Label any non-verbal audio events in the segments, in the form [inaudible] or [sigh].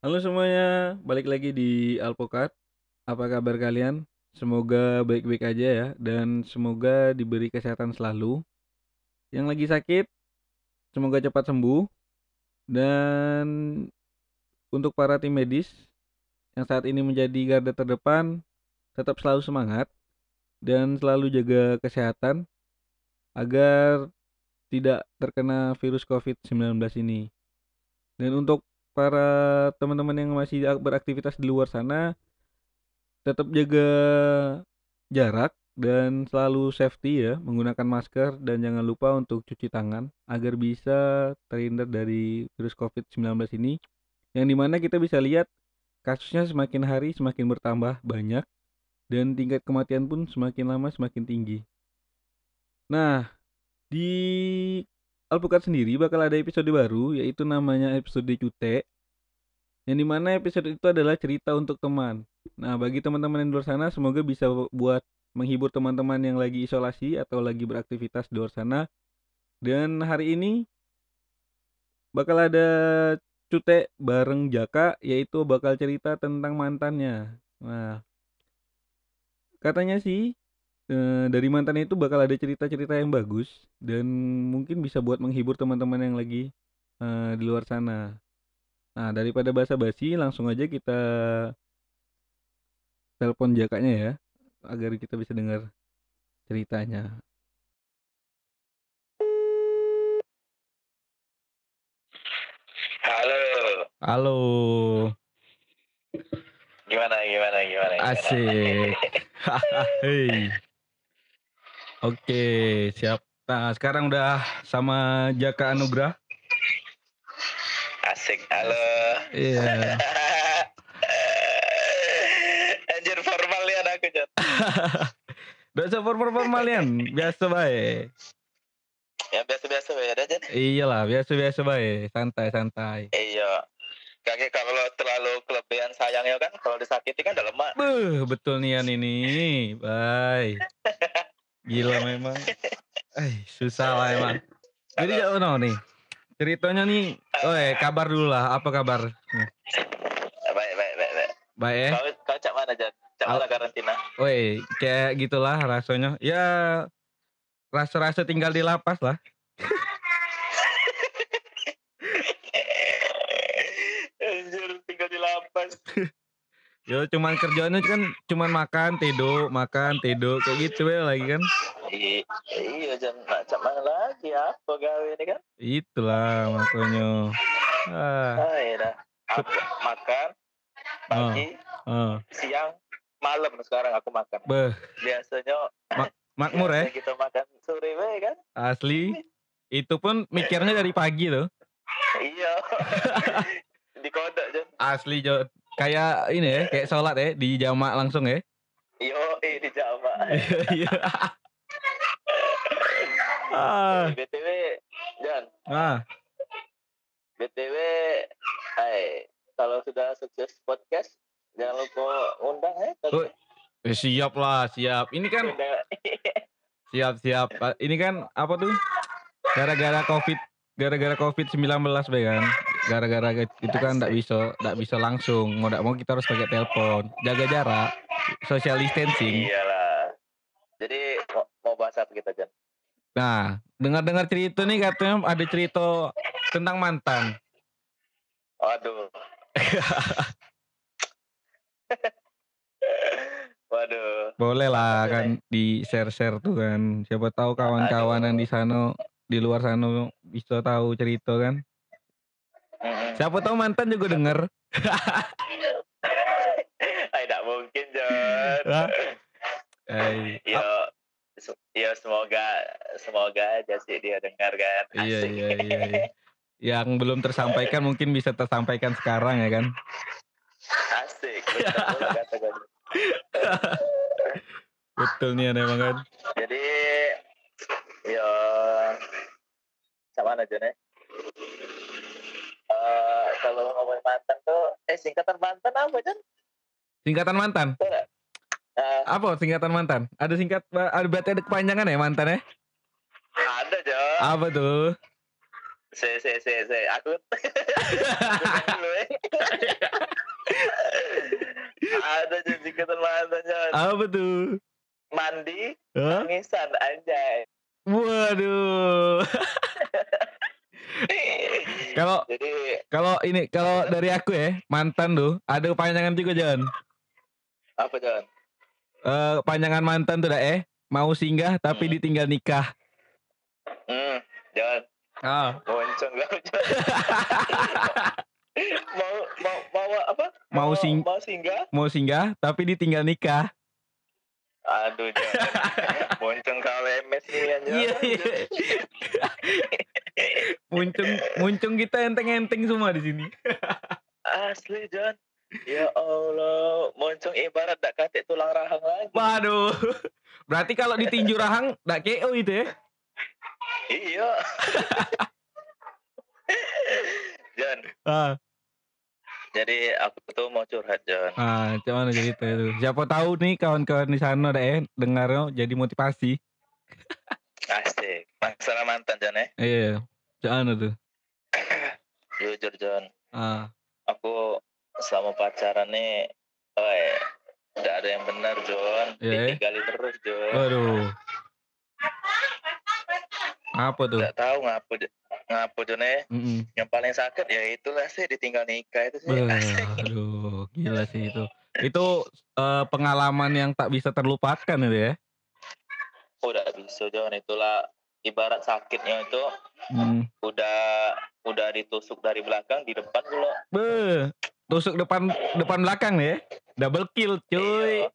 Halo semuanya, balik lagi di Alpokat. Apa kabar kalian? Semoga baik-baik aja ya, dan semoga diberi kesehatan selalu. Yang lagi sakit, semoga cepat sembuh. Dan untuk para tim medis yang saat ini menjadi garda terdepan, tetap selalu semangat dan selalu jaga kesehatan agar tidak terkena virus COVID-19 ini. Dan untuk para teman-teman yang masih beraktivitas di luar sana tetap jaga jarak dan selalu safety ya menggunakan masker dan jangan lupa untuk cuci tangan agar bisa terhindar dari virus COVID-19 ini yang di mana kita bisa lihat kasusnya semakin hari semakin bertambah banyak dan tingkat kematian pun semakin lama semakin tinggi. Nah, di Alpukat sendiri bakal ada episode baru yaitu namanya episode Cute yang di mana episode itu adalah cerita untuk teman. Nah bagi teman-teman yang di luar sana semoga bisa buat menghibur teman-teman yang lagi isolasi atau lagi beraktivitas di luar sana. Dan hari ini bakal ada Cute bareng Jaka yaitu bakal cerita tentang mantannya. Nah katanya sih Eh, dari mantan itu bakal ada cerita-cerita yang bagus dan mungkin bisa buat menghibur teman-teman yang lagi uh, di luar sana. Nah, daripada basa-basi, langsung aja kita telepon jakanya ya, agar kita bisa dengar ceritanya. Halo. Halo. Gimana gimana gimana? gimana? Asik. [laughs] Hei. Oke, siap. Nah, sekarang udah sama Jaka Anugrah. Asik, halo. Iya. [laughs] Anjir formal ya aku, Jon. [laughs] Udah usah formal-formal ya, biasa baik. Ya biasa-biasa ya, Jon. Iyalah, biasa-biasa baik, santai-santai. Iya. Kakek kalau terlalu kelebihan sayangnya kan, kalau disakiti kan udah lemah. Beuh, betul nian ini. Bye. [laughs] Gila memang. Eh, susah lah emang. Jadi jauh no nih. Ceritanya nih, oh eh kabar dulu lah. Apa kabar? Baik, baik, baik, baik. Baik ya. Kau, kau cak mana, Jan? Cak mana karantina? Woi, kayak gitulah rasanya. Ya rasa-rasa tinggal di lapas lah. Anjir, tinggal di lapas. [laughs] Yo cuman kerjanya kan cuman makan, tidur, makan, tidur kayak gitu ya lagi kan. I- iya, Jan. Macam mana lagi? Apa gawe ini kan? Itulah makanya. Ah, Ah, iya dah. Aku makan pagi, ah. siang, malam sekarang aku makan. Beh, Biasanya makmur ya. biasanya kita makan sore we kan? Asli. Itu pun mikirnya dari pagi tuh. Iya. [laughs] di kodok Jan. Asli Jo. Kayak ini ya, kayak sholat ya, di jamak langsung ya. Yo, eh di Jawa. [laughs] Iya. Ah, BTW, Jan. ah, BTW, hai, kalau sudah sukses podcast, jangan lupa undang ya. Eh, siap lah, siap. Ini kan [laughs] siap siap. Ah, Ini kan apa tuh? Gara-gara covid, gara-gara covid 19 be kan. Gara-gara itu kan tidak bisa, tidak bisa langsung. Mau tidak mau kita harus pakai telepon. Jaga jarak, social distancing. Iyalah. Jadi mau, mau bahas apa kita Jan? Nah, dengar-dengar cerita nih katanya ada cerita tentang mantan. Waduh. [laughs] Waduh. Boleh lah kan di share-share tuh kan. Siapa tahu kawan-kawan yang di sana di luar sana bisa tahu cerita kan. Siapa tahu mantan juga denger. [laughs] Ay, tidak mungkin? Eh, Yo, yo semoga semoga aja sih dia dengar kan. iya, Asik. iya, iya, iya. Yang belum tersampaikan mungkin bisa tersampaikan sekarang ya kan. Asik. Betul betul kata gue. Betul nih emang kan. Jadi yo sama aja nih. Eh kalau ngomongin mantan tuh, eh singkatan mantan apa Jan? Singkatan mantan. Uh, apa singkatan mantan? Ada singkat, eh, ada berarti ada kepanjangan ya mantan ya? Ada jauh. Apa tuh? Se se se se aku. [laughs] ada jadi singkatan mantan. Apa tuh? Mandi, huh? tangisan. Waduh. Kalau kalau ini kalau dari aku ya mantan tuh ada kepanjangan juga John. Apa John? Eh panjangan mantan tuh dah eh mau singgah tapi Hmm. ditinggal nikah. Hmm, John. Ah. Bonceng gak [laughs] mau mau mau apa? Mau sing mau singgah? mau singgah tapi ditinggal nikah. Aduh. Bonceng kalau MS nih anjay. Iya iya. muncung muncung kita enteng-enteng semua di sini. Asli John. [laughs] Ya Allah, moncong ibarat dak katik tulang rahang lagi. Waduh. [laughs] Berarti kalau ditinju rahang ndak KO itu ya. Iya. [laughs] John, Ah, jadi aku tuh mau curhat John. ah cuman cerita itu. Siapa tahu nih kawan-kawan di sana dah eh dengarnya jadi motivasi. Asik. Masalah mantan John ya. Iya. Jangan tuh. Jujur John, Ah, aku selama pacaran nih, oi, tidak ada yang benar John. Iya, eh. Ditinggali terus John. waduh. Apa tuh? Tidak tahu ngapu ngapu John ya. Mm-mm. Yang paling sakit ya itulah sih ditinggal nikah itu sih. Beuh. Aduh, gila sih itu. Itu eh, pengalaman yang tak bisa terlupakan itu ya. Udah bisa John, itulah ibarat sakitnya itu Hmm. udah udah ditusuk dari belakang di depan pula. Beuh, tusuk depan depan belakang ya. Double kill, cuy.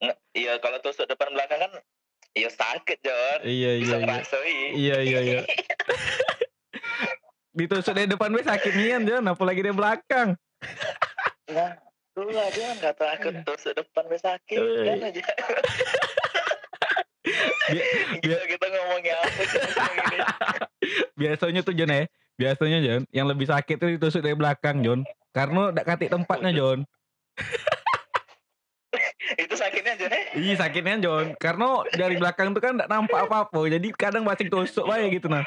Iya. Iya kalau tusuk depan belakang kan iya sakit John. Iya iya Bisa iya. ngerasoi. Iya iya iya. [laughs] Ditusuk dari depan gue sakit nian Jon, apalagi dari belakang. Nah, dulu lah John kata aku tusuk depan be sakit kan aja. [laughs] Bi- Gila kita ngomongnya apa sih. [laughs] Biasanya tuh Jon ya. Biasanya Jon, yang lebih sakit tuh ditusuk dari belakang Jon. Karena ndak katik tempatnya Jon. [laughs] Itu sakitnya John eh. Iya sakitnya Jon. Karena dari belakang tuh kan ndak nampak apa-apa. Jadi kadang masih tusuk aja gitu nah.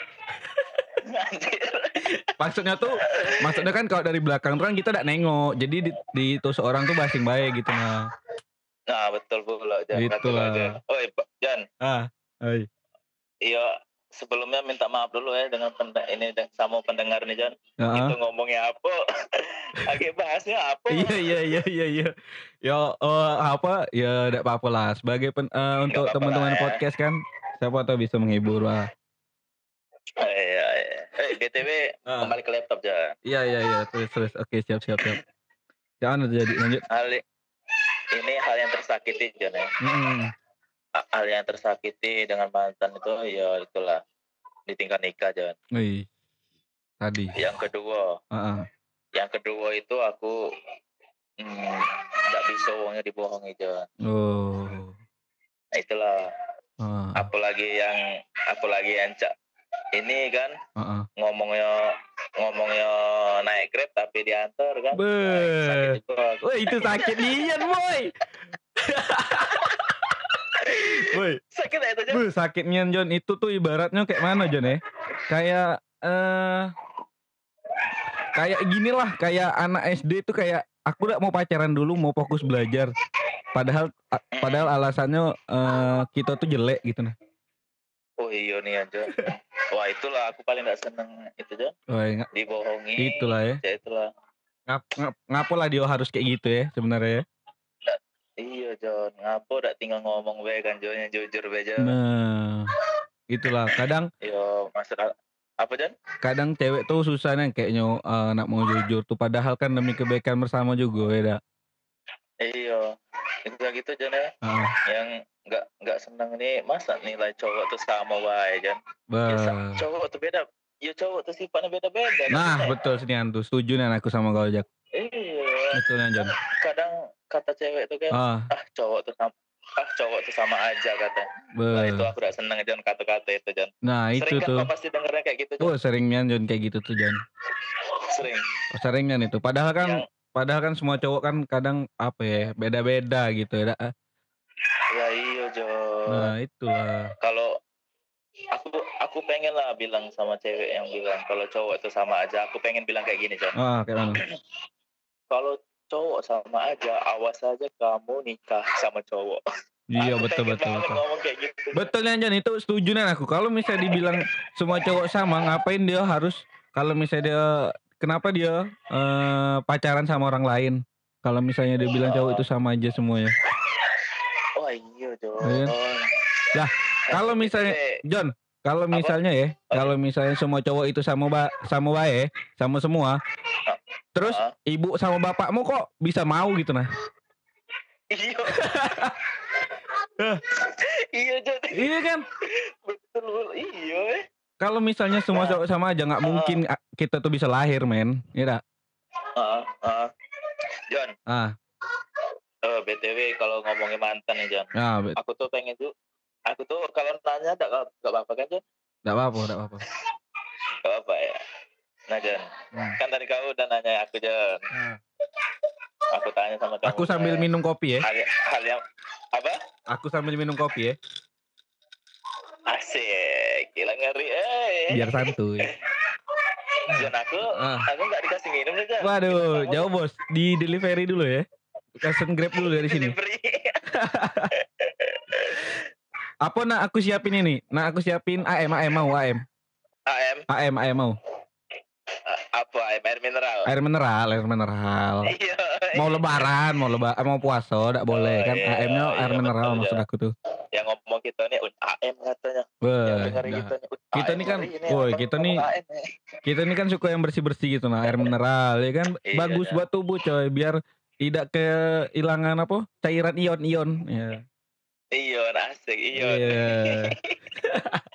Maksudnya tuh, maksudnya kan kalau dari belakang tuh kan kita ndak nengok. Jadi di, ditusuk orang tuh basing baik gitu nah. Nah betul pula kata Itulah. John. Oi Pak John, Ah, ay. iya sebelumnya minta maaf dulu ya dengan pende- ini sama pendengar nih John. Heeh. Itu ngomongnya apa? Lagi [laughs] bahasnya apa? Iya iya iya iya iya. Ya eh, apa ya tidak apa-apa lah sebagai pen- eh, untuk teman-teman ya. podcast kan siapa tahu bisa menghibur lah. Iya, iya. Eh, BTW kembali ke laptop John. Iya iya iya terus terus oke siap siap siap. Jangan jadi lanjut. Hal ini hal yang tersakiti John ya. Mm-mm. Hal yang tersakiti dengan mantan itu ya itulah ditinggal nikah John. Wih. Tadi. Yang kedua, Heeh. yang kedua itu aku hmm, nggak bisa uangnya dibohongi John. Oh. Nah, itulah Heeh. apalagi yang apalagi yang cak ini kan Heeh. ngomongnya ngomongnya naik grab tapi diantar kan. Beuh. Nah, sakit juga. Wah itu sakit nian boy. [laughs] Boy, Sakit ya itu John. Itu tuh ibaratnya kayak mana John ya? Kayak eh kayak gini lah, kayak anak SD itu kayak aku udah mau pacaran dulu, mau fokus belajar. Padahal padahal alasannya eh, kita tuh jelek gitu nah. Oh iya nih John. Wah itulah aku paling nggak seneng itu John. Wah, nga- Dibohongi. itulah ya. Ya itulah. Ngap, ngap, ngapa lah dia harus kayak gitu ya sebenarnya ya? Iya John, ngapo udah tinggal ngomong be kan John yang jujur be John. Nah, itulah kadang Yo maksud a- apa John? kadang cewek tuh susah nih kayaknya eh, nak mau jujur tuh padahal kan demi kebaikan bersama juga ya dah. Iya, itu gitu John ya. Heeh. Yang nggak nggak seneng nih masa nilai cowok tuh sama wae John. Ya, Bah. cowok tuh beda. Ya cowok tuh sifatnya beda-beda. Nah, betul sini Antu. Setuju nih aku sama kau Jak. Iya. Betul John. Kadang kata cewek tuh kan, Ah, ah cowok tuh sama ah cowok tuh sama aja kata. Nah, itu be. aku udah seneng John kata-kata itu John. Nah, itu Sering kan tuh. kau pasti dengernya kayak gitu John? Oh, seringnya John kayak gitu tuh John. Sering. Oh, seringnya itu. Padahal kan Yang padahal kan semua cowok kan kadang apa ya, beda-beda gitu ya. ya iya John. Nah, itulah. kalau aku aku pengen lah bilang sama cewek yang bilang kalau cowok itu sama aja aku pengen bilang kayak gini John Ah, kayak mana? Kalau cowok sama aja. Awas aja kamu nikah sama cowok. Iya betul betul betul. gitu. Betul ya Jan itu setuju nih aku. Kalau misalnya dibilang semua cowok sama, ngapain dia harus kalau misalnya dia kenapa dia eh, pacaran sama orang lain? Kalau misalnya dia bilang cowok itu sama aja semuanya. Wah iya John. Iya. Lah, kalau misalnya John, kalau misalnya ya, kalau misalnya semua cowok itu sama ba sama bae, sama semua. Terus Ah. ibu sama bapakmu kok bisa mau gitu nah? Iya. [laughs] iya John. Iya kan? Betul. Iya. eh. Kalau misalnya semua cowok sama aja nggak mungkin ah, kita tuh bisa lahir, men. Iya tak? Ah, ah. John, Ah, eh, btw kalau ngomongin mantan nih John, ah, bet- aku tuh pengen tuh, aku tuh kalau tanya gak gak apa-apa kan John? nggak apa-apa, nggak apa-apa. Gak apa ya. Nah John, Hmm. kan tadi kau udah nanya aku John, Ah. aku tanya sama kamu. Aku sambil John. minum kopi ya. hal, hal yang apa? Aku sambil minum kopi ya. Asik, gila ngeri eh. Biar santuy. [laughs] John aku, Ah. aku nggak dikasih minum nih John. Waduh, Kita jauh bos. Di delivery dulu ya. Pesen grab dulu dari sini. [laughs] Apa nak aku siapin ini? Nak aku siapin AM, AM mau AM. AM, AM, AM mau. A- apa AM air mineral? Air mineral, air mineral. Iya. Mau lebaran, mau leba, mau puasa, enggak boleh Oh, kan? iya, AM-nya iya, air mineral betul, maksud ya. aku tuh. Yang ngomong kita nih un AM katanya. Nah. kita nih. "Un, Kita AM nih kan- woi, kita nih- AM nih." Kita ini kan suka yang bersih-bersih gitu nah, air mineral ya kan Iya, bagus iya. buat tubuh coy, biar tidak kehilangan apa? cairan ion-ion. Ya. Iyon asik, iyon. Iya. [laughs]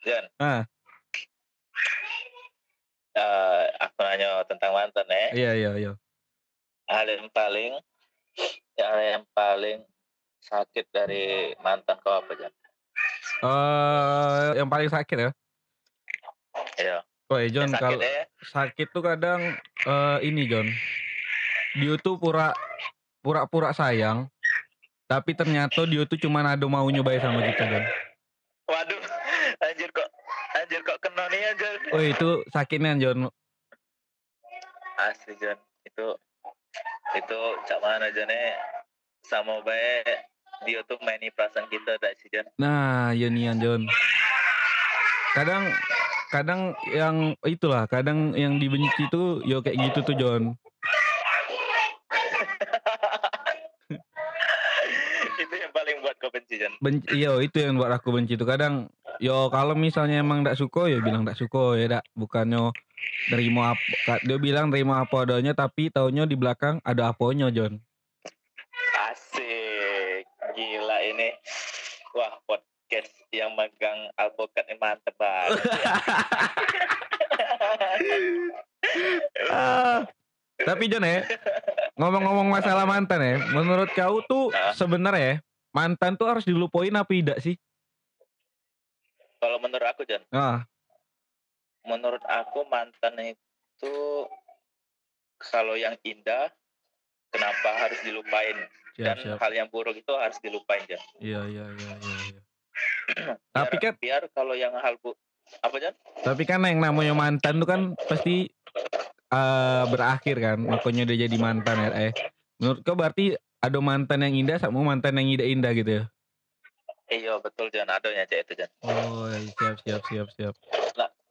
Jan, Ah, eh, aku nanya tentang mantan ya. iya iya iya. Hal yang paling, hal yang paling sakit dari mantan kau apa Jan? Eh, yang paling sakit ya. Iya. Woi, John, Yang sakit kalau ya. sakit tuh kadang eh, ini John. Dia tuh pura pura-pura sayang, tapi ternyata dia tuh cuma ada maunya baik sama kita, John. Waduh, anjir. Oh, itu sakitnya, John. Asli Jan, itu itu cak mana Jan eh? sama baik dia tuh maini perasaan kita tak sih Jan? Nah, iya nih, John. Kadang kadang yang itulah, kadang yang dibenci tuh yo kayak gitu tuh, John. [laughs] itu yang paling buat kau benci Jan. benci iya itu yang buat aku benci itu kadang yo kalau misalnya emang ndak suka ya bilang ndak suka ya dak. Bukannya terima apa dia bilang terima apa adanya tapi taunya di belakang ada aponya John Asik, gila ini. Wah, podcast yang megang alpukat ini mantep banget. [laughs] tapi John ya ngomong-ngomong masalah mantan ya menurut kau tuh sebenarnya mantan tuh harus dilupain apa tidak sih Kalau menurut aku Jan, ah menurut aku mantan itu kalau yang indah kenapa harus dilupain siap dan siap hal yang buruk itu harus dilupain Jan. iya iya iya iya iya. [clears throat] Tapi kan biar kalau yang hal bu apa Jan? Tapi kan yang namanya mantan tuh kan pasti eh berakhir kan, makanya dia jadi mantan ya. Eh, menurut kau berarti ada mantan yang indah sama mantan yang tidak indah gitu ya? Iya betul Jan, adanya cek itu Jan. Oh, siap siap siap siap.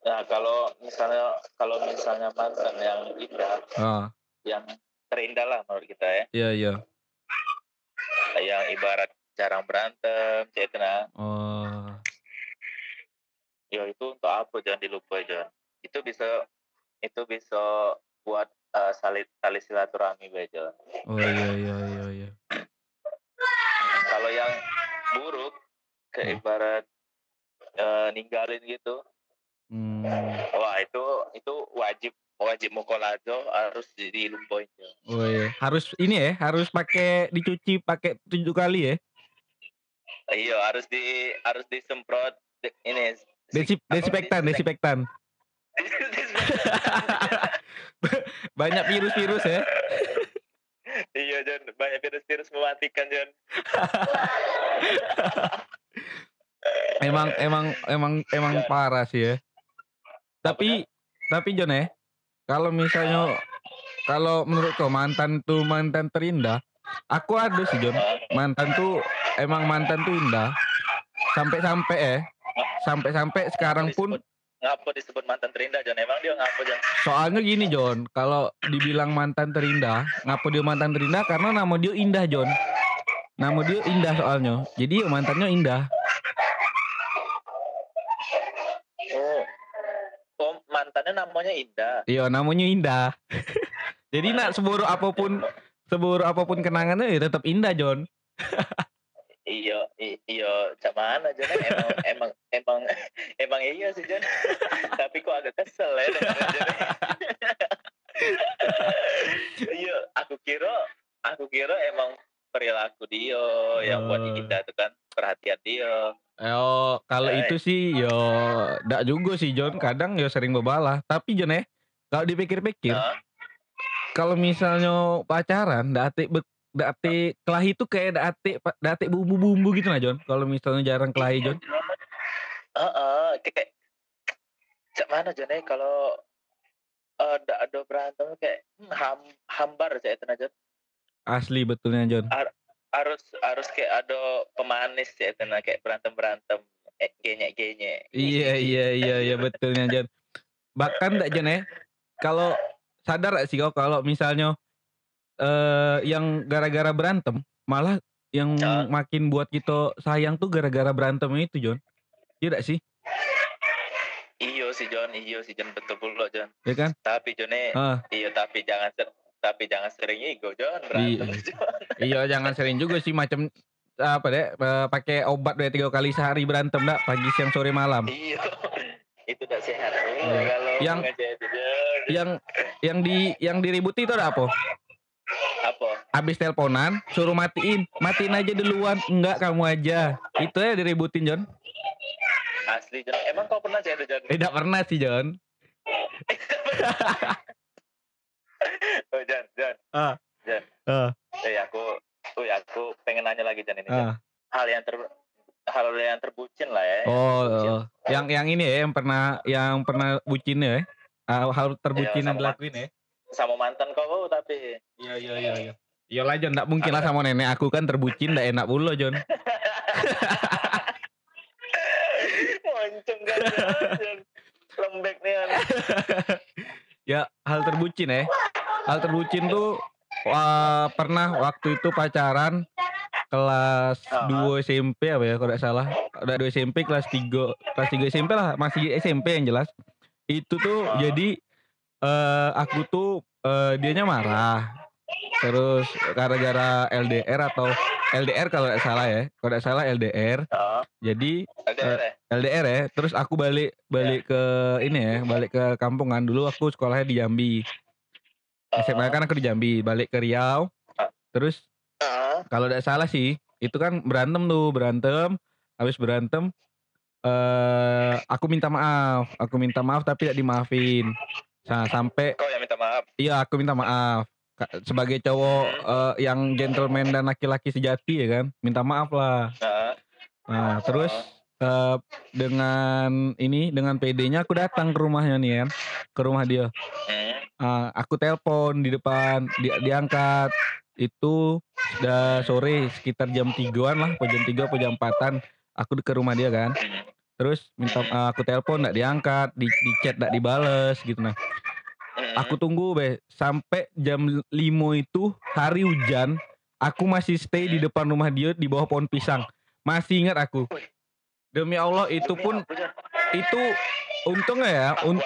Nah kalau misalnya kalau misalnya mantan yang indah, Ah, yang terindah lah menurut kita ya, iya iya. yang ibarat jarang berantem, cek itu nah. Oh, Ya itu untuk apa jangan dilupain Jan. Itu bisa itu bisa buat eh, saling tali silaturahmi Jan. oh iya iya iya iya. Kalau yang buruk kayak ibarat eh, ninggalin gitu, Hmm, wah itu itu wajib wajib mukolazo harus dilupain Jan. oh iya. Harus ini ya, harus pakai dicuci pakai tujuh kali ya. Iya harus di harus disemprot ini Desi, apa, desinfektan, desinfektan. [laughs] Banyak virus-virus ya. iya Jan banyak virus-virus mematikan Jan. [laughs] Emang emang emang emang parah sih ya. Tapi tapi John ya, kalau misalnya kalau menurut kau mantan tuh mantan terindah, aku ada sih John. Mantan tuh emang mantan tuh indah. Sampai-sampai eh, sampai-sampai sekarang pun ngapa disebut mantan terindah Jon emang dia ngapa Jon soalnya gini John, kalau dibilang mantan terindah, ngapa dia mantan terindah? Karena nama dia indah John. Nama dia indah soalnya. Jadi ya mantannya indah. oh oh mantannya namanya Indah Iya, namanya indah. [laughs] Jadi nak seburuk apa pun seburuk apa pun kenangannya ya tetap indah John. [laughs] iya iya cak mana Jon emang [laughs] emang emang emang iya sih Jon tapi kok agak kesel ya iya aku kira aku kira emang perilaku dia yang buat indah tuh kan perhatian dia Yo, kalau Eh. itu sih yo ndak juga sih John, kadang yo sering bebalah. Tapi John eh, kalau dipikir-pikir, Nah, kalau misalnya pacaran ndak be- ndak ate kelahi itu kayak ndak ate ndak ate bumbu-bumbu gitu nah John. Kalau misalnya jarang kelahi John. Heeh, kayak cak mana Jon eh, kalau eh, ndak ada berantem kayak hmm, ham, hambar saya itu aja Asli betulnya John. harus harus kayak ada pemanis ya karena kayak berantem berantem eh, genyek genyek Iya iya iya iya betulnya John. Bahkan ndak John eh, kalau sadar gak sih kau kalau misalnya eh yang gara-gara berantem malah yang Ah. makin buat kita sayang tuh gara-gara berantem itu John. Iya gak sih? iyo sih John iyo sih John betul pula John Ya kan? tapi John eh, Ah, iya tapi jangan tapi jangan sering ego John berantem Iya. [laughs] John iya jangan sering juga sih macam apa deh eh, pakai obat dua tiga kali sehari berantem dak pagi siang sore malam. iyo [laughs] itu tidak sehat Iya. kalau Yang- Yang yang di yang diributi itu ada apa? apa Abis teleponan suruh matiin, matiin aja duluan. Enggak kamu aja. Itu ya diributin John. asli John emang kau pernah jadi John Tidak pernah sih John. [laughs] oh John John Ah. John Ah. eh aku oh ya aku pengen nanya lagi John ini. Ah. hal yang ter hal yang terbucin lah ya yang Oh, terbucin. oh. yang yang ini ya yang pernah yang pernah bucin ya. Ah, hal terbucin Iya, yang dilakuin ya. sama mantan kau oh, tapi Iya iya iya iya. Iya lah John, enggak mungkin lah sama nenek aku kan terbucin enggak enak pula John. [laughs] Moncong kan John. lembek nih [laughs] ya hal terbucin ya hal terbucin tuh wah, pernah waktu itu pacaran kelas Ah. 2 SMP apa ya kalau tidak salah. Udah 2 SMP kelas 3 kelas 3 SMP lah masih SMP yang jelas. Itu tuh Ah. jadi eh aku tuh eh, dianya marah. Terus gara-gara LDR atau LDR kalau tidak salah ya kalau tidak salah LDR oh, jadi LDR ya? LDR ya terus aku balik balik ke ini ya balik ke kampungan. Dulu aku sekolahnya di Jambi SMA kan aku di Jambi balik ke Riau. Terus kalau tidak salah sih itu kan berantem tuh berantem. Habis berantem eh aku minta maaf. Aku minta maaf tapi tidak dimaafin. Nah, sampai kau yang minta maaf? Iya aku minta maaf. Sebagai cowok eh, yang gentleman dan laki-laki sejati ya kan minta maaf lah. Ah, nah terus eh, dengan ini dengan PD-nya aku datang ke rumahnya nih kan ke rumah dia Ah, aku telepon di depan di, diangkat itu udah sore sekitar jam tigaan lah, jam tiga, apa jam empatan. Aku ke rumah dia kan. Terus minta ah, aku telepon nggak diangkat, di, di chat nggak dibales gitu nah. Aku tunggu be sampai jam 5 itu hari hujan. Aku masih stay di depan rumah dia di bawah pohon pisang. Masih ingat aku. Demi Allah itu Demi pun itu untungnya ya, Ah, un-.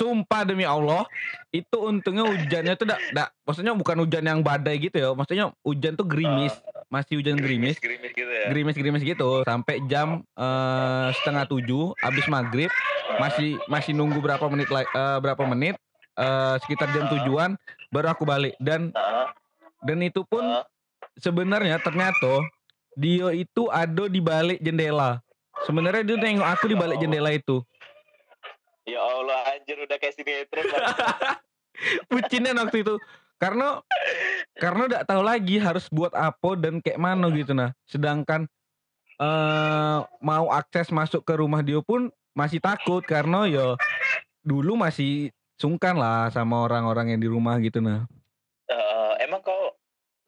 Sumpah demi Allah, itu untungnya hujannya tuh dak, dak, maksudnya bukan hujan yang badai gitu ya, maksudnya hujan tuh gerimis, masih hujan gerimis, gerimis gitu ya gerimis-gerimis gitu, sampai jam eh, setengah tujuh, abis maghrib, masih masih nunggu berapa menit lagi, berapa menit, eh, sekitar jam tujuan, baru aku balik dan Ah, dan itu pun ah. sebenarnya ternyata dia itu ada di balik jendela. Sebenarnya dia nengok aku di balik jendela itu. ya Allah anjir udah kayak sinetron banget. [laughs] bucinnya waktu itu karena karena udah tahu lagi harus buat apa dan kayak mana gitu nah sedangkan eh mau akses masuk ke rumah dia pun masih takut karena ya dulu masih sungkan lah sama orang-orang yang di rumah gitu nah. Eh, emang kau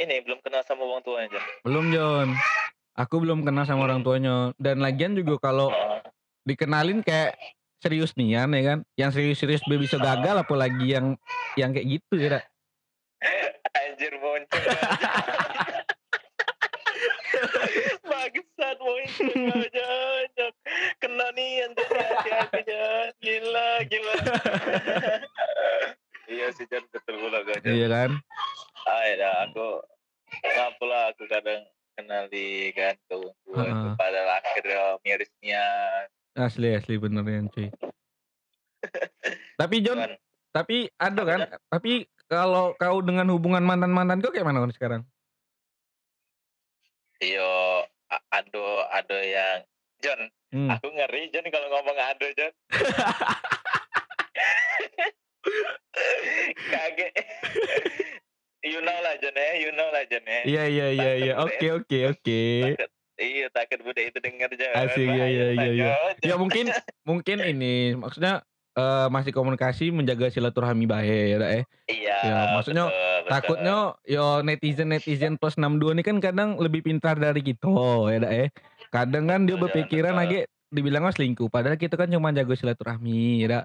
ini belum kenal sama orang tuanya Jon? Belum Jon. Aku belum kenal sama orang tuanya dan lagian juga kalau dikenalin kayak serius nian ya kan. Yang serius-serius be bisa gagal apalagi yang yang kayak gitu ya. Anjir. [laughs] Bangsat muncul Jon. Jon. Kena nih anjir hati-hati Jon. Gila, gila. [laughs] iya sih Jon betul pula Jon. Iya kan? Ah, ya aku lah aku kadang kenali kan ke tua itu Heeh. pada akhirnya mirisnya Asli asli bener ya cuy. [laughs] tapi Jon, kan tapi ada kan? Tapi kalau kau dengan hubungan mantan-mantan kau kayak mana Wan, sekarang? yo a- ado ado yang John Hmm. aku ngeri John kalau ngomong ado John [laughs] [laughs] kaget you know lah John ya you know lah John ya Iya iya iya iya. Oke oke oke. iya takut bude itu denger John Asik, iya, iya, iya, iya. Ya mungkin [laughs] mungkin ini maksudnya eh, masih komunikasi menjaga silaturahmi baik ya eh. iya Ya, maksudnya betul, betul. Takutnya yo netizen netizen plus 62 ini kan kadang lebih pintar dari kita ya dak eh. Kadang kan dia Betul, Jon, berpikiran betul. lagi dibilang oh selingkuh padahal kita kan cuma jago silaturahmi ya dak.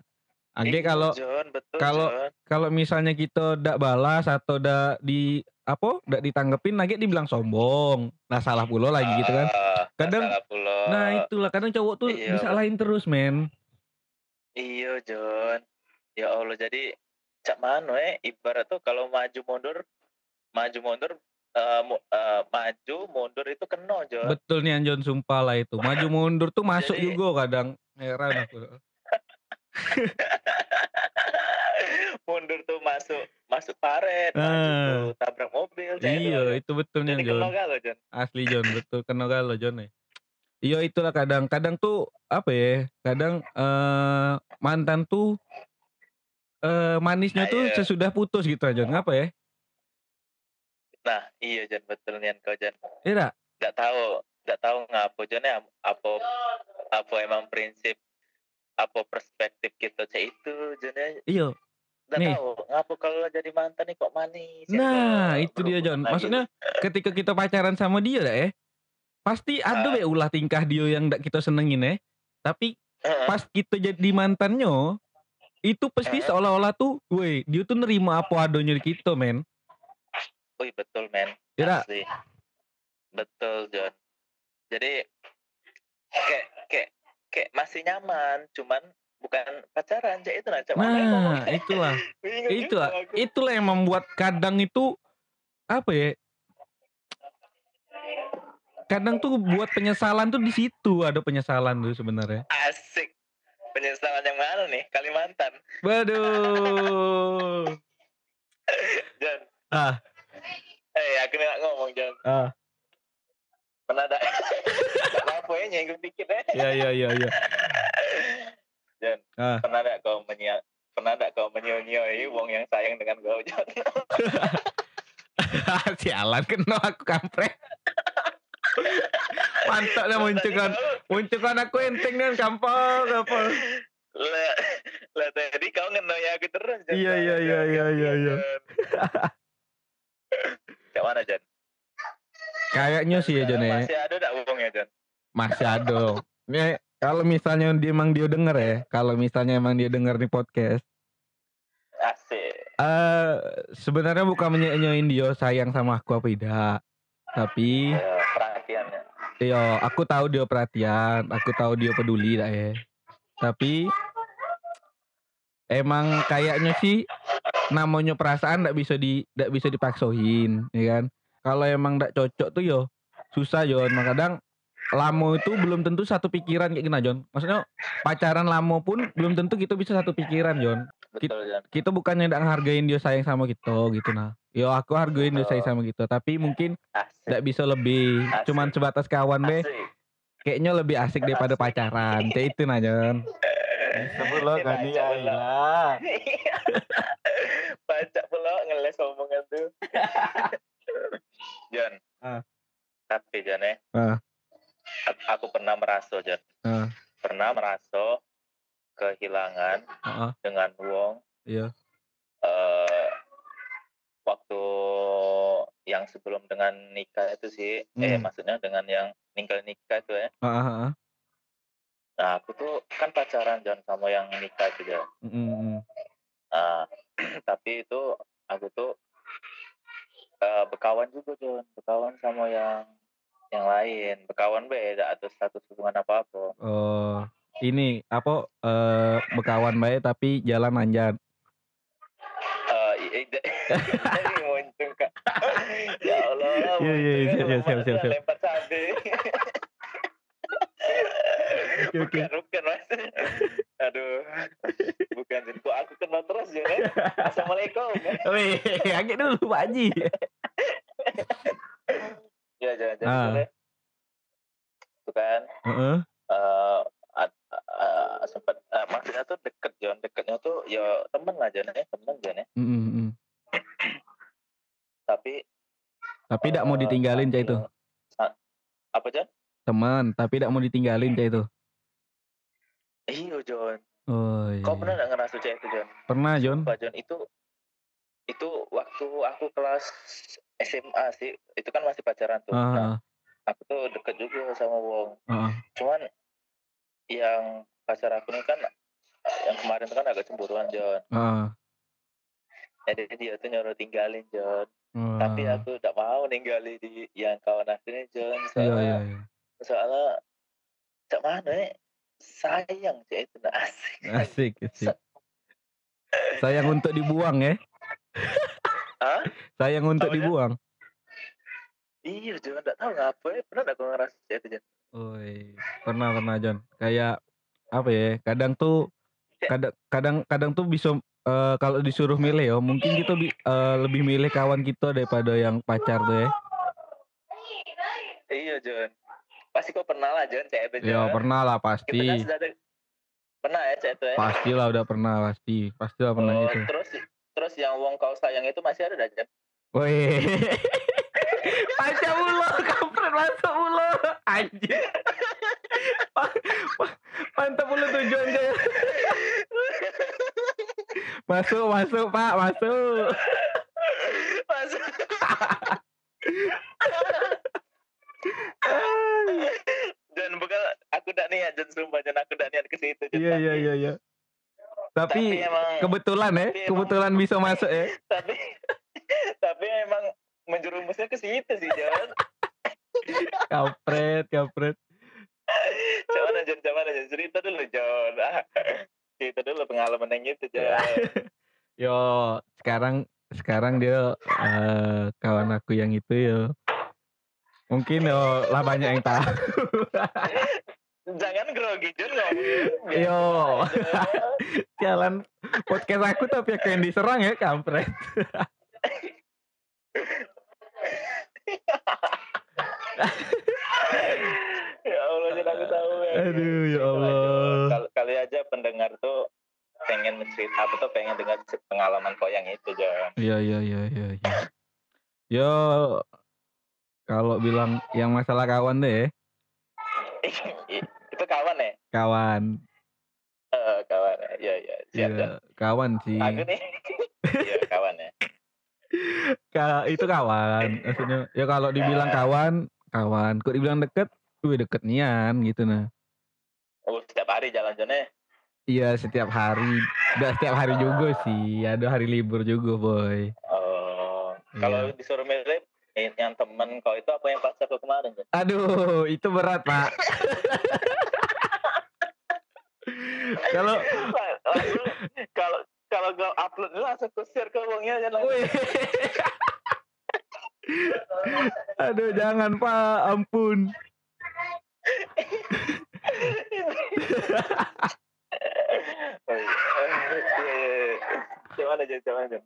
Age Iya, kalau John, betul, kalau- John. kalau misalnya kita ndak balas atau ndak di apa ndak ditanggepin lagi dibilang sombong. Nah salah pula lagi gitu kan. Ah, Kadang-. Nah itulah kadang cowok tuh Iya, disalahin terus men. Iya, John. Ya Allah, jadi cak mano eh ibarat tuh kalau maju mundur, maju mundur eh, mu- eh, maju mundur itu kena, John. Betul nih Anjon sumpah lah itu. Maju mundur tuh [laughs] masuk Jadi- juga kadang. Heran aku. Mundur tuh masuk masuk paret, Ah. tuh tabrak mobil. Iya, John. itu betul nih Jadi galau, John. Asli [laughs] John, betul kena galau John ya. Iya itulah kadang kadang tuh apa ya? Kadang eh mantan tuh eh manisnya tuh Ayo. sesudah putus gitu John. Ngapa ya? Nah, iya, John, betul nih kau, John. Iya? Nggak tahu, nggak tahu ngapa, John ya, apa apa emang prinsip apa perspektif kita cak itu, John ya. Iya. Nggak Nih. tahu, ngapa kalau jadi mantan nih kok manis? ya, Nah, itu dia John. berhubungan Maksudnya ketika kita pacaran sama dia dak ya. Pasti ada Ah. ya ulah tingkah dia yang ndak kita senengin ya. Tapi. Heeh. pas kita jadi mantannya itu pasti Heeh. seolah-olah tuh, woi, dia tuh nerima apa adanya kita, men. Wih betul men. Asli. Betul John. Jadi kayak kayak masih nyaman, cuman bukan pacaran. Itu nah. Yang Nah, ngomongnya? [laughs] itulah. Itulah itulah yang membuat kadang itu apa ya kadang tuh buat penyesalan tuh di situ ada penyesalan tuh sebenarnya Asik. Penyesalan yang mana nih? Kalimantan. waduh [laughs] John. ah Eh, aku nggak ngomong John. ah Pernah ada. [laughs] Gak apa-apa ya nyenggung dikit ya. ya ya ya ya John. Ah. Pernah ada kau menyia Pernah ada kau menyio-nyioi wong yang sayang dengan kau John? [laughs] sialan kena aku kampret [laughs] mantap dah munculkan Tadi kau- munculkan aku enteng kan kampung apa lah lah tadi kau ngenoi aku terus. Iya, iya, iya, iya, iya, iya. Cak [laughs] mana Jan? kayaknya sih ya Jon ya Masih ada tak uangnya Jan? masih ada. Nih, kalau misalnya dia emang dia denger ya kalau misalnya emang dia denger di podcast. Asik. eh sebenarnya bukan menyanyiin dia sayang sama aku apa tidak. Tapi Ya, perhatiannya. yo aku tahu dia perhatian aku tahu dia peduli dah ya. Tapi emang kayaknya sih namanya perasaan ndak bisa di ndak bisa dipaksoin ya kan? Kalau emang ndak cocok tuh yo susah Jon kadang lamo itu belum tentu satu pikiran kayak gini Jon maksudnya pacaran lamo pun belum tentu kita bisa satu pikiran Jon Betul Jan. kita bukannya ndak hargain dia sayang sama kita gitu nah yo aku hargain dia sayang sama kita tapi mungkin Asik. ndak bisa lebih Asik. cuman sebatas kawan be Asik. kayaknya lebih asik daripada pacaran kayak itu nah Jon Sebut lo Ini kan baca dia pula. lah. Baca pula ngeles omongan tuh. [laughs] Jan. Ah. Tapi Jan ya. Ah. Aku pernah merasa Jan. Ah. Pernah merasa kehilangan Heeh. dengan wong Iya. Eee, waktu yang sebelum dengan nikah itu sih, eh, Mmm. maksudnya dengan yang ninggalin nikah itu ya. Heeh heeh. Nah, aku tuh kan pacaran Jon sama yang nikah itu Jon. Mhm mhm. Nah, [clears throat] tapi itu aku tuh eee, berkawan juga Jon, berkawan sama yang yang lain, berkawan beda atau status hubungan apa-apa. Oh, ini apa, eee, berkawan bae tapi jalan jadi [laughs] muncul Kak. Ya Allah, Iya iya iya, siap siap siap lempar cabe. Oke oke. Bukan bukan Mas. Aduh, bukan kok aku kena terus ya. Assalamualaikum. Wih, kaget dulu Pak Haji. Ya, ja jadi Ah. boleh. Itu kan, Heeh. eee, ad eee, sempet eee, maksudnya tuh deket Jon, deketnya tuh ya temen lah Jon ya, temen Jon ya. Mhm mhm. Tapi Tapi ndak mau eee, ditinggalin cah itu? apa Jon? Teman, tapi ndak mau ditinggalin cah itu? Iya Jon. Oh, Kau iya pernah iya. nggak ngerasa cah itu Jon? Pernah Jon. Sumpah Jon, itu itu waktu aku kelas SMA sih, itu kan masih pacaran tuh. Heeh Nah, heeh. aku tuh deket juga sama wong. Heeh. Cuman yang pacar aku ini kan yang kemarin tuh kan agak cemburuan Jon. Heeh. Jadi dia tuh nyuruh tinggalin Jon. Tapi Wah. aku nggak mau ninggalin di yang kawan aku ini Jon, Iya soalnya iya iya. soalnya cak mana ya, sayang cak itu nah, asik Asik asik. [laughs] Sayang untuk dibuang ya? Hah? Sayang untuk dibuang? Iya Jon, nggak tahu ngapa ya, pernah nggak kau ngerasa itu Jon? Woi, pernah pernah Jon. Kayak apa ya, kadang tuh kadang kadang kadang tuh bisa, eee, kalau disuruh milih ya, mungkin kita eee, lebih milih kawan kita daripada yang pacar tuh ya. Iya Jon. Pasti kau pernah lah Jon, cak itu Ya Jon. pernah lah Kita kan pasti. sudah ada pernah ya itu ya? Pastilah udah pernah pasti. Pastilah pernah Oh, gitu. terus terus yang wong kau sayang itu masih ada dah Jon? Woi. Baca mulu, kampret masuk. Anjir. Pa pa mantap mulu tujuannya. Masuk masuk Pak, masuk. Masuk. Dan bukan aku nggak niat Jon, sumpah Jon, aku nggak niat ke situ Iya iya iya iya. Tapi Tapi emang kebetulan ya, tapi emang kebetulan [laughs] bisa masuk ya. tapi [laughs] tapi emang menjerumusnya ke situ sih [laughs] kampret. Cak mana Jon, cak mana Jon? Cerita dulu Jon. Ah, cerita dulu pengalaman yang itu Jon. Yo, sekarang sekarang dia eee, kawan aku yang itu yo. Mungkin yo lah banyak yang tahu. Jangan grogi Jon ngomongnya, biasa Yo. Jalan podcast aku tapi kayak yang diserang ya, kampret. Ya Allah Jon, aku tahu ya. Aduh, ya Allah. kal kali aja pendengar tuh pengen mencerita apa tuh pengen dengar pengalaman kau yang itu Jon. Iya iya iya iya iya. Yo, kalau bilang yang masalah kawan deh, [laughs] itu kawan ya? kawan. Eh, kawan ya. Iya iya, siap. Iya, kawan sih. Aku nih. [laughs] Iya, kawan ya. Ka itu kawan, maksudnya ya kalau dibilang kawan, kawan. Kok dibilang deket, wih deket nian gitu nah. Oh, setiap hari jalan Jon ya? Iya setiap hari, nggak setiap hari juga sih, ada hari libur juga boy. Oh, kalau Iya. disuruh milih yang temen kau itu apa yang pacar kau kemarin Jon? Aduh, itu berat pak. [laughs] Kalau kalau kalau kau upload itu langsung kau share ke aja langsung. Wih. Aduh jangan pak, ampun. [laughs] Oh, iya. Iya, iya. Gimana Jon? Gimana?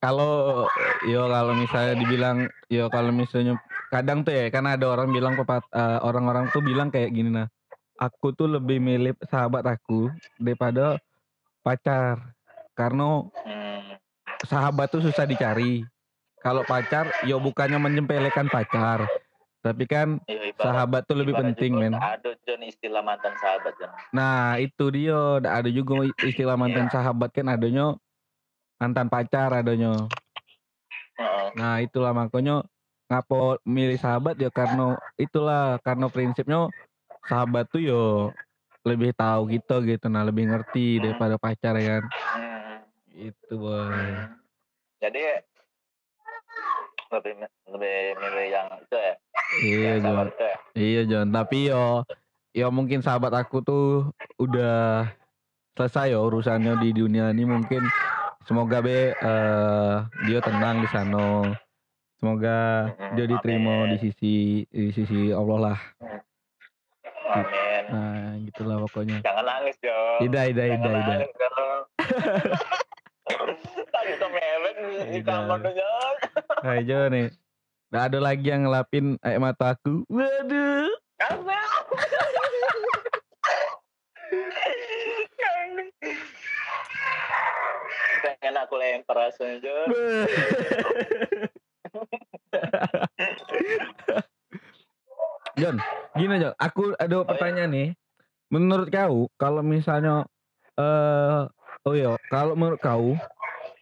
Kalau yo kalau misalnya dibilang yo kalau misalnya kadang tuh ya kan ada orang bilang pepat eee, orang-orang tuh bilang kayak gini nah, aku tuh lebih milih sahabat aku daripada pacar. Karena sahabat tuh susah dicari. Kalau pacar yo bukannya menyepelekan pacar, tapi kan Iya, ibarat sahabat tuh lebih penting men. ada Jon istilah mantan sahabat Jon. Nah itu dia, ada juga istilah mantan Iya. sahabat kan adanya mantan pacar adonyo. Nah itulah makanya ngapo milih sahabat ya karena itulah karena prinsipnya sahabat tuh yo lebih tahu gitu gitu. Nah lebih ngerti daripada pacar ya kan? Hmm. itu boy. Hmm. Jadi lebih lebih milih yang itu ya, iya itu ya. iya Jon. Tapi yo yo mungkin sahabat aku tuh udah selesai yo urusannya di dunia ini. Mungkin semoga be eh, dia tenang di sana semoga dia diterima amin. di sisi di sisi Allah lah Amin. nah gitulah pokoknya Jangan nangis dong. Ida ida Jangan ida ida nangis dong. [laughs] Tadi tuh mewek di kamar tuh Jon. Hai Jo nih Nggak ada lagi yang ngelapin air mata aku Waduh Apa? [laughs] Pengen aku lempar rasanya Jon. [laughs] Jon, gini Jon, aku ada pertanyaan nih. Menurut kau, kalau misalnya eh oh iya, kalau menurut kau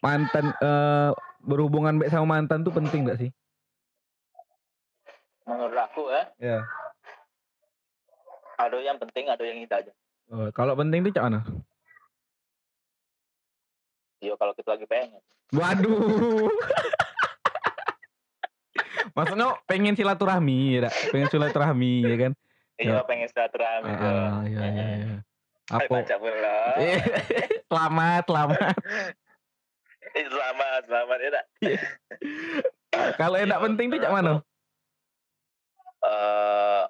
mantan eh berhubungan baik sama mantan tuh penting gak sih? Menurut aku ya, Ya. ada yang penting, ada yang tidak aja. Oh, kalau penting tuh cak mana? Yo kalau kita lagi pengen. Waduh. [laughs] Maksudnya pengen silaturahmi, ya, pengen silaturahmi, ya kan? Iya Ya. pengen silaturahmi Jon. Ah, iya, iya, iya. Apa? Eh, [laughs] selamat, selamat. [laughs] Selamat, selamat ya. Dak. Kalau enak penting tuh cak mana? Eh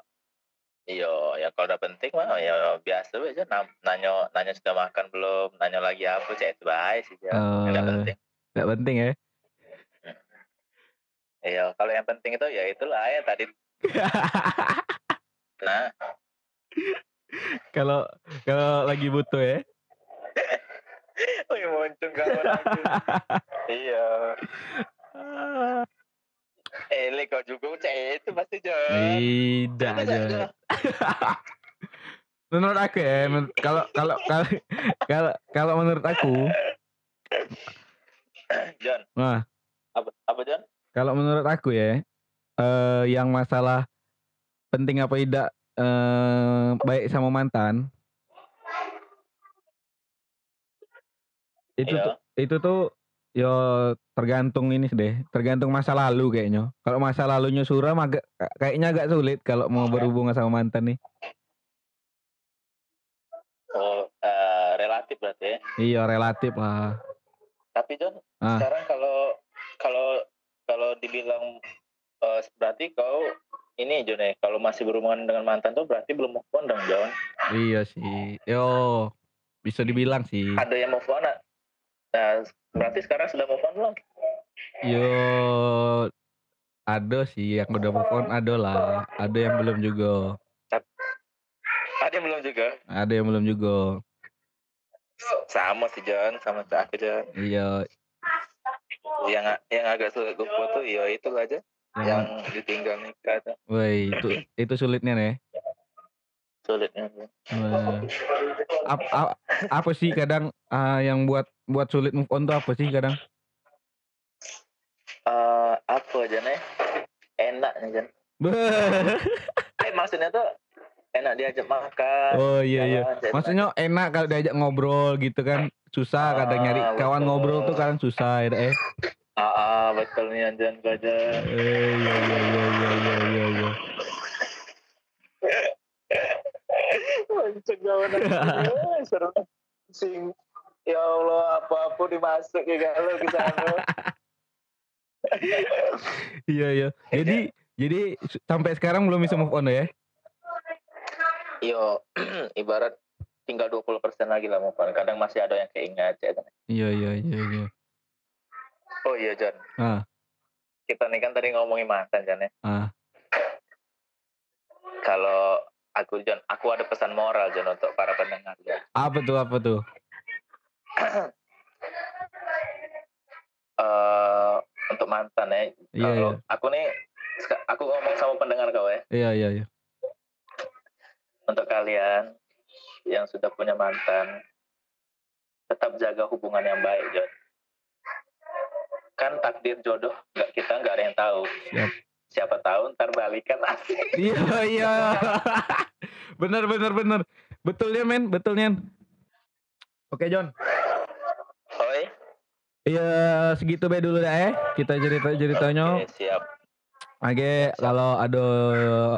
iya, ya kalau udah penting mah ya biasa aja nanya nanya sudah makan belum, nanya lagi apa cek itu baik sih ya. Enggak Eh, penting. Gak penting ya? Iya, kalau yang penting itu ya itulah ya tadi. [laughs] Nah, Kalau kalau lagi butuh ya? [laughs] wih muncul kawan lagi. [laughs] Iya. Eh, kau juga cek itu pasti Jon. Tidak aja. [laughs] Menurut aku ya, men- kalau kalau kalau kalau kalau menurut aku, Jon, nah apa apa Jon? kalau menurut aku ya, eh yang masalah penting apa tidak eh baik sama mantan, itu Iya. tuh itu tuh yo tergantung ini deh, tergantung masa lalu kayaknya. Kalau masa lalunya suram agak kayaknya agak sulit kalau mau berhubungan sama mantan nih. Oh, eh, relatif berarti ya. Iya relatif lah. Tapi Jon, Ah. sekarang kalau kalau kalau dibilang eh, berarti kau ini Jon ya, kalau masih berhubungan dengan mantan tuh berarti belum move on dong Jon. Iya sih. Yo, bisa dibilang sih. Ada yang move on? Ah? Nah, berarti sekarang sudah move on belum? Yo, ada sih yang udah move on, ada lah. Ada yang belum juga. Ada yang belum juga. Ada yang belum juga. Sama sih Jon, sama aku Jon. Iya, Yang yang agak sulit gue tuh ya itu aja yang yang, ditinggal nikah woi, itu itu sulitnya nih. Sulitnya. Jon. Wah. Ap, ap- apa sih kadang ah, yang buat buat sulit move on tuh apa sih kadang? Eh, apa aja nih? Enak nih. Beuh. [laughs] Eh maksudnya tuh enak diajak makan. oh iya iya. Maksudnya enak kalau diajak ngobrol gitu kan. Susah kadang nyari Ah, kawan betul. ngobrol tuh kadang susah ya eh. Ah, ah, betul nih Jon aja. Eh, iya iya iya iya iya iya. Iya. Aku. [laughs] Seru. Sing. Ya Allah, apa-apa dimasuk ya kalau ke sana. Iya iya. Jadi jadi sampai sekarang belum bisa move on ya? Yo, [clears throat] ibarat tinggal 20% lagi lah move on. Kadang masih ada yang keingat. Ya. Iya iya iya iya. Oh iya, John. Ah. Kita nih kan tadi ngomongin mantan, John ya. Ah. Kalau aku, John, aku ada pesan moral, John, untuk para pendengar, John. Apa tuh apa tuh? Eh, untuk mantan ya. Iya Kalau iya. aku nih, aku ngomong sama pendengar kau ya. Iya iya iya. Untuk kalian yang sudah punya mantan, tetap jaga hubungan yang baik, John. kan takdir jodoh nggak kita nggak ada yang tahu. Siap. Siapa tahu ntar balikan asik. Iya iya. bener bener bener. Betul ya men, betul Nian. Oke John. Oi. Iya segitu be dulu dah eh. Kita cerita ceritanya. Oke, siap. Age kalau ada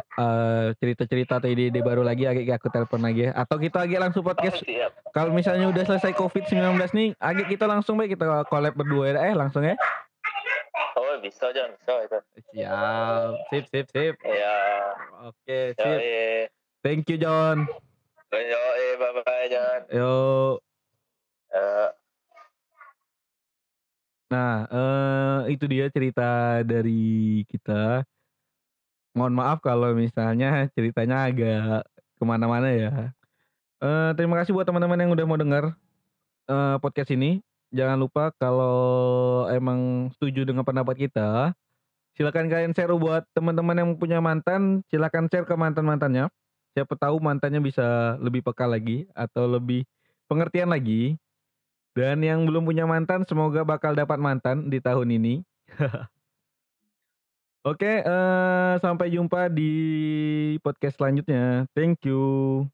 eh, cerita-cerita atau ide-ide baru lagi Age aku telepon lagi ya. Atau kita Age langsung Oh, podcast. siap. Kalau misalnya udah selesai COVID-19 nih, Age kita langsung baik kita collab berdua ya eh langsung ya. Bisa John, bisa itu. Siap. Sip sip sip. Iya. Oke, sip. Thank you John. yo, bye bye John. Yo. Eh, Nah, eh itu dia cerita dari kita. Mohon maaf kalau misalnya ceritanya agak ke mana-mana ya. Eh terima kasih buat teman-teman yang udah mau dengar eh podcast ini. Jangan lupa kalau emang setuju dengan pendapat kita, silakan kalian share buat teman-teman yang punya mantan, silakan share ke mantan-mantannya. Siapa tahu mantannya bisa lebih peka lagi atau lebih pengertian lagi. Dan yang belum punya mantan semoga bakal dapat mantan di tahun ini. [laughs] Oke, eh sampai jumpa di podcast selanjutnya. Thank you.